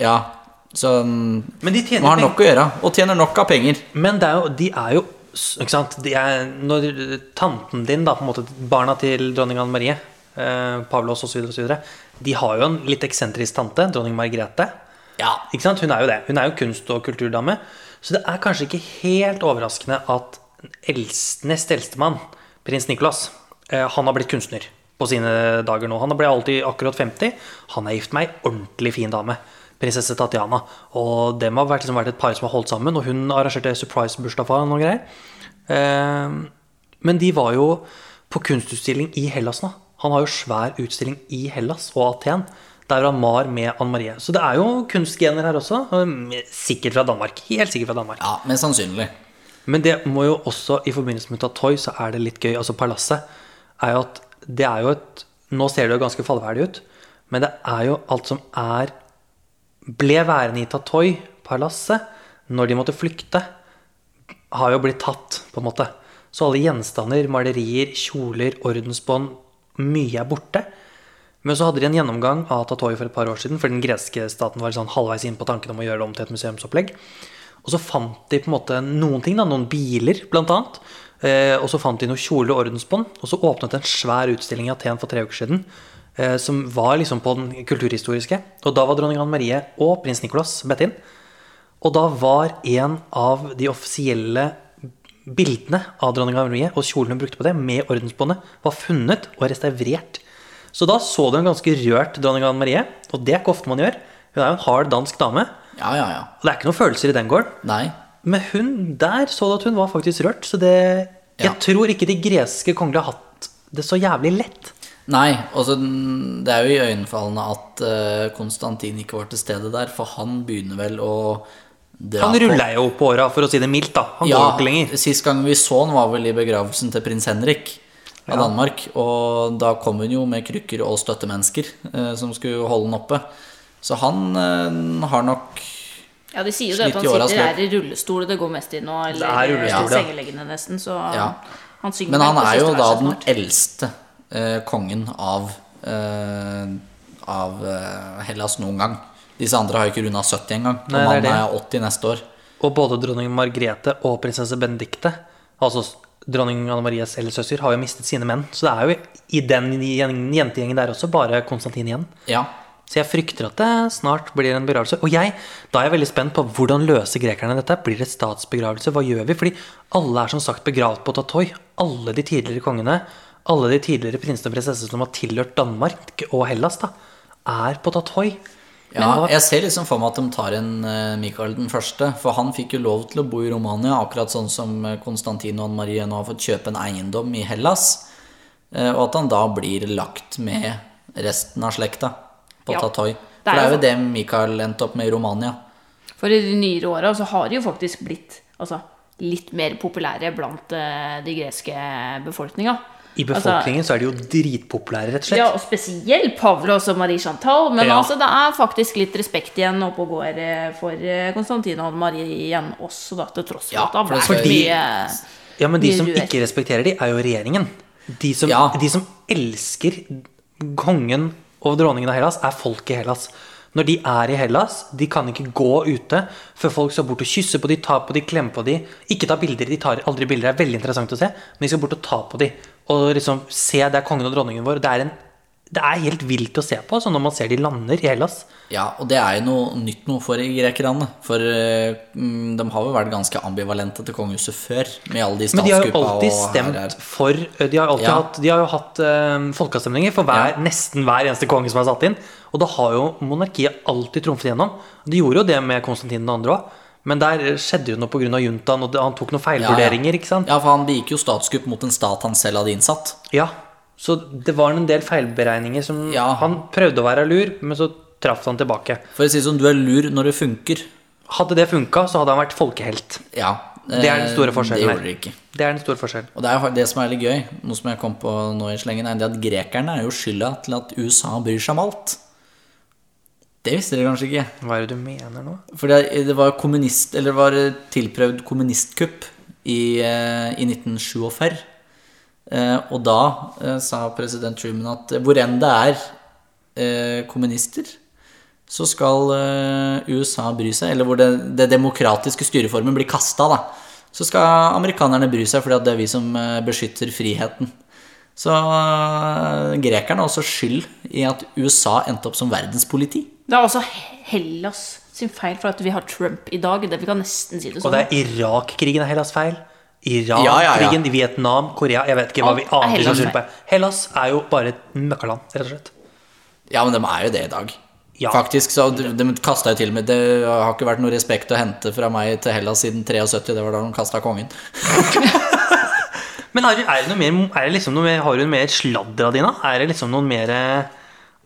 Ja, så mm, Men de man tjener har penger. nok å gjøre, og tjener nok av penger. Men det er jo, de er jo ikke sant? De er, Når tanten din, da, på en måte barna til dronning Anne Marie, eh, Pavlos osv., de har jo en litt eksentrisk tante, dronning Margrethe. Ja, Ikke sant? Hun er jo det. Hun er jo kunst- og kulturdame. Så det er kanskje ikke helt overraskende at eldst, nest eldstemann, prins Nicolas, eh, han har blitt kunstner på sine dager nå. Han ble alltid akkurat 50. Han er gift med ei ordentlig fin dame. Prinsesse Tatjana. Og dem har vært, liksom, vært et par som har holdt sammen, og hun arrangerte surprise-bursdag for ham og greier. Eh, men de var jo på kunstutstilling i Hellas nå. Han har jo svær utstilling i Hellas og Aten. Der var Mar med Anne Marie. Så det er jo kunstgener her også. Sikkert fra Danmark. Helt sikkert fra Danmark. ja Men sannsynlig. Men det må jo også, i forbindelse med Tatoy, så er det litt gøy. Altså Palasset er jo at det er jo et Nå ser det jo ganske fallverdig ut, men det er jo alt som er Ble værende i Tatoy-palasset når de måtte flykte, har jo blitt tatt, på en måte. Så alle gjenstander, malerier, kjoler, ordensbånd, mye er borte. Men så hadde de en gjennomgang av Tatoi for et par år siden, for den greske staten var sånn halvveis inn på tanken om å gjøre det om til et museumsopplegg. Og så fant de på en måte noen ting, da, noen biler annet. Eh, og så fant de noen kjoler og ordensbånd. Og så åpnet en svær utstilling i Aten for tre uker siden. Eh, som var liksom på den kulturhistoriske. Og da var dronning Anne Marie og prins Nicolas bedt inn. Og da var en av de offisielle bildene av dronning Anne Marie og kjolen hun brukte på det, med ordensbåndet, var funnet og restaurert. Så da så du en ganske rørt dronning Anne Marie, og det er ikke ofte man gjør. Hun er jo en hard dansk dame, Ja, ja, ja. og det er ikke noen følelser i den gården. Nei. Men hun der så du at hun var faktisk rørt, så det Jeg tror ikke de greske kongelige har hatt det så jævlig lett. Nei, altså det er jo iøynefallende at eh, Konstantin ikke var til stede der, for han begynner vel å Han ruller jo på åra, for å si det mildt. da Han går Ja, ikke lenger. sist gang vi så han var vel i begravelsen til prins Henrik. av Danmark. Og da kom hun jo med krykker og støttemennesker eh, som skulle holde han oppe. Så han eh, har nok Ja, de sier jo det at han sitter her i rullestol det går mest i nå, eller i ja. sengeliggende nesten, så Ja. han synger Men han er jo da den eldste eh, kongen av, eh, av eh, Hellas noen gang. Disse andre har jo ikke runda 70 engang. Og Nei, det er mannen er 80 neste år. Og både dronning Margrethe og prinsesse Benedicte, altså dronning Anne Maries eldstesøster, har jo mistet sine menn. Så det er jo i den jentegjengen der også bare Konstantin igjen. Ja. Så jeg frykter at det snart blir en begravelse. Og jeg, da er jeg veldig spent på hvordan løser grekerne dette. Blir det statsbegravelse? Hva gjør vi? Fordi alle er som sagt begravd på Tatoi. Alle de tidligere kongene, alle de tidligere prinsene og prinsesser som har tilhørt Danmark og Hellas, da, er på Tatoi. Ja, jeg ser liksom for meg at de tar en eh, Mikael den første. For han fikk jo lov til å bo i Romania, akkurat sånn som eh, Konstantin og Anne Marie nå har fått kjøpe en eiendom i Hellas. Eh, Og at han da blir lagt med resten av slekta på Ja. Tatoy. For det er jo det Mikael endte opp med i Romania. For i de nyere åra så har de jo faktisk blitt altså, litt mer populære blant eh, de greske befolkninga. I befolkningen så er de jo dritpopulære, rett og slett. Ja, og spesielt Pavlos og Marie Chantal. Men Ja. altså, det er faktisk litt respekt igjen oppe og går eh, for eh, Konstantin og Marie igjen også, da, til tross for Ja, at det har vært mye Ja, men de som ruer. ikke respekterer de, er jo regjeringen. De som, Ja. de som elsker kongen og dronningen av Hellas, er folk i Hellas. Når de er i Hellas, de kan ikke gå ute før folk skal bort og kysse på de, ta på de, klemme på de. Ikke ta bilder, de tar aldri bilder. Det er veldig interessant å se, men de skal bort og ta på de. Og liksom se, det er kongen og dronningen vår. Det er, en, det er helt vilt å se på, altså når man ser de lander i Hellas. Ja, og det er jo noe nytt noe for grekerne. For eh, mm, de har jo vært ganske ambivalente til kongehuset før, med alle de Men de har jo alltid stemt her, her. for De har, alltid Ja. hatt, de har jo hatt eh, folkeavstemninger for hver, Ja. nesten hver eneste konge som er satt inn. Og da har jo monarkiet alltid trumfet gjennom. De gjorde jo det med Konstantin 2. òg. Men der skjedde jo noe pga. juntaen, og han tok noen feilvurderinger. ikke sant? Ja, for han begikk jo statskupp mot en stat han selv hadde innsatt. Ja, Så det var en del feilberegninger som Ja. Han prøvde å være lur, men så traff han tilbake. For å si det sånn, du er lur når det funker. Hadde det funka, så hadde han vært folkehelt. Ja. Det er den store eh, forskjellen Det gjorde det ikke. Det er den store forskjellen. Og det er det som er litt gøy, noe som jeg kom på nå i slengen, er at grekerne er jo skylda til at USA bryr seg om alt. Det visste dere kanskje ikke. Hva er det du mener nå? For det, det var kommunist, eller det var tilprøvd kommunistkupp i, eh, i 1947. Eh, og da eh, sa president Truman at hvor enn det er eh, kommunister, så skal eh, USA bry seg. Eller hvor det, det demokratiske styreformen blir kasta, da. Så skal amerikanerne bry seg, fordi at det er vi som eh, beskytter friheten. Så eh, grekerne har også skyld i at USA endte opp som verdenspoliti. Det er også Hellas sin feil for at vi har Trump i dag. Det Vi kan nesten si det sånn. Og det er Irak-krigen er Hellas feil. Ja, ja, ja. Vietnam, Korea Jeg vet ikke hva vi Alt vi aner som skylder på. Hellas er jo bare et møkkaland, rett og slett. Ja, men de er jo det i dag. Ja. Faktisk, så de, de jo til og med Det har ikke vært noe respekt å hente fra meg til Hellas siden 73. Det var da de kasta kongen. (laughs) Men er det, er det noe mer, er det liksom noe mer, har du noe mer sladder av dine? Er det liksom noen mer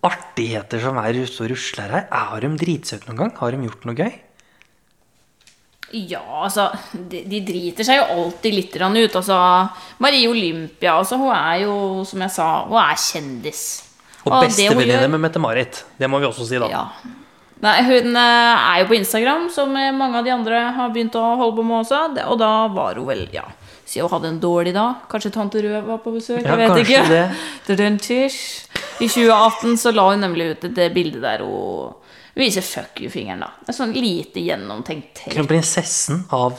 artigheter som er ute og rusler her? Har de dritsøte noen gang? Har de gjort noe gøy? Ja, altså de, de driter seg jo alltid litt ut. Altså, Marie Olympia altså, hun er jo, som jeg sa, hun er kjendis. Og det bestevenninne med Mette-Marit. Det må vi også si, da. Ja. Nei, hun eh, er jo på Instagram, som mange av de andre har begynt å holde på med også. Og da var hun vel, ja Si hun hadde en dårlig dag. Kanskje tante Rød var på besøk. Ja, jeg vet ikke. det. (laughs) I 2018 så la hun nemlig ut det bildet der hun viser fuck you-fingeren. da En sånn lite gjennomtenkt trekk. Kronprinsessen av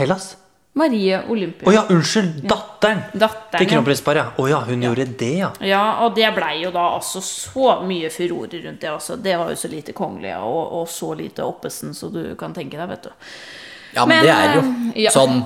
Hellas? Marie Olympia. Å ja, unnskyld! Datteren Datteren, til ja. Å oh, ja, hun gjorde det, ja. Ja, og det blei jo da altså så mye furore rundt det. Altså. Det var jo så lite kongelig og, og så lite oppesen så du kan tenke deg, vet du. Ja, men, Men, det er jo eh, ja. sånn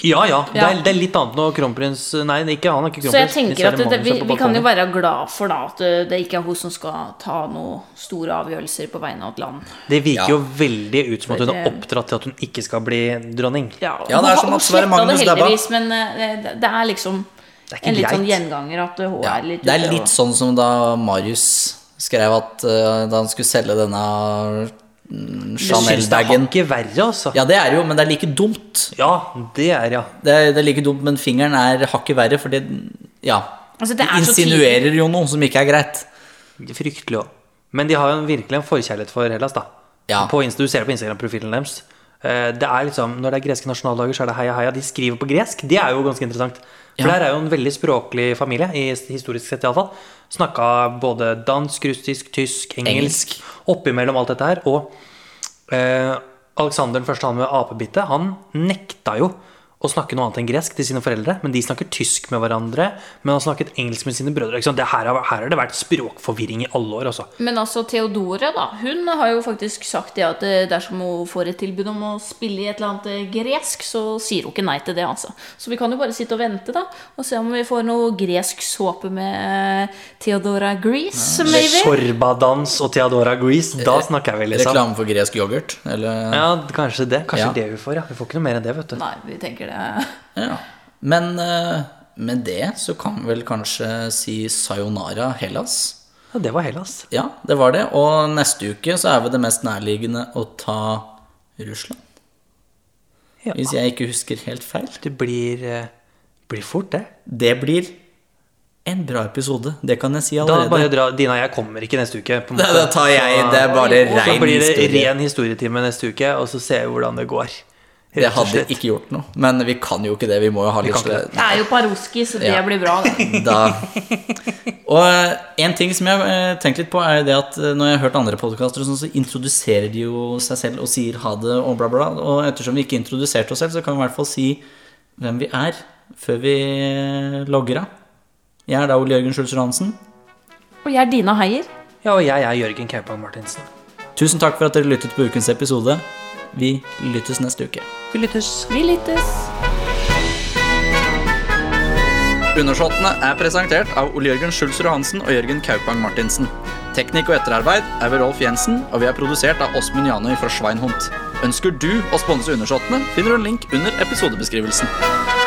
Ja ja, det er, det er litt annet når kronprins Nei, ikke han er ikke Så kronprins. jeg tenker at det, det, vi, vi kan jo være glad for da at det, det ikke er hun som skal ta noen store avgjørelser på vegne av et land. Det virker Ja. jo veldig ut som at hun er oppdratt til at hun ikke skal bli dronning. Ja, Ja, det er som at Sverre Magnus det dabba. men eh, det, det er liksom Det er en litt sånn gjenganger at hun ja, er litt Det er litt sånn som da Marius skrev at uh, da han skulle selge denne mm, Jeg det er Chanel-bagen verre, altså. Ja, det er jo, men det er like dumt. Ja, det er ja. Det er, det er like dumt, men fingeren er hakket verre, fordi Ja. Altså, det er Insinuerer jo noe som ikke er greit. Fryktelig òg. Men de har jo virkelig en forkjærlighet for Hellas, da. Ja. På, du ser det på Instagram-profilen deres. Eh, Det er liksom, Når det er greske nasjonaldager, så er det heia heia. De skriver på gresk. Det er jo ganske interessant. For Ja. der er jo en veldig språklig familie, i historisk sett iallfall. Snakka både dansk, russisk, tysk, engelsk. Engelsk. Oppimellom alt dette her. Og eh, Alexander den første, han med apebittet, han nekta jo å snakke noe annet enn gresk til sine foreldre. Men de snakker tysk med hverandre. Men har snakket engelsk med sine brødre. Ikke sant? Det her, har- her har det vært språkforvirring i alle år. Også. Men altså, Theodore, da, hun har jo faktisk sagt det at eh, dersom hun får et tilbud om å spille i et eller annet eh, gresk, så sier hun ikke nei til det, altså. Så vi kan jo bare sitte og vente, da, og se om vi får noe gresk såpe med eh, Theodora Grease, maybe. Sorbadans og Theodora Grease, da snakker jeg vel liksom. Reklame for gresk yoghurt, eller Ja, kanskje det. Kanskje Ja. det vi får, ja. Vi får ikke noe mer enn det, vet du. Nei, vi tenker det. Ja. Men eh, med det så kan vi vel kanskje si sayonara Hellas. Ja, det var Hellas. Ja, det var det. Og neste uke så er vel det mest nærliggende å ta Russland. Ja. Hvis jeg ikke husker helt feil. Det blir, eh, blir fort, det. Det blir en bra episode. Det kan jeg si allerede. Da bare dra, Dina jeg kommer ikke neste uke. Da, da tar jeg Det er bare Så blir det historie. ren historietime neste uke, og så ser vi hvordan det går. Det hadde ikke gjort noe. Men vi kan jo ikke det. Vi må jo ha litt Det er jo Paroski, så det Ja. blir bra. (laughs) Og eh, en ting som jeg har tenkt litt på, er det at eh, når jeg har hørt andre podkaster, så introduserer de jo seg selv og sier ha det og bla, bla. Og ettersom vi ikke introduserte oss selv, så kan vi i hvert fall si hvem vi er før vi logger av. Jeg er da Ole Jørgen Schulzer Hansen. Og jeg er Dina Heier. Ja, og jeg er Jørgen Kaupang Martinsen. Tusen takk for at dere lyttet på ukens episode. Vi lyttes neste uke. Vi lyttes. Vi lyttes. Undersåttene er presentert av Ole Jørgen Schulzer Hansen og Jørgen Kaupang Martinsen. Teknikk og etterarbeid er ved Rolf Jensen, og vi er produsert av Åsmund Janøy fra Schweinhund. Ønsker du å sponse Undersåttene, finner du en link under episodebeskrivelsen.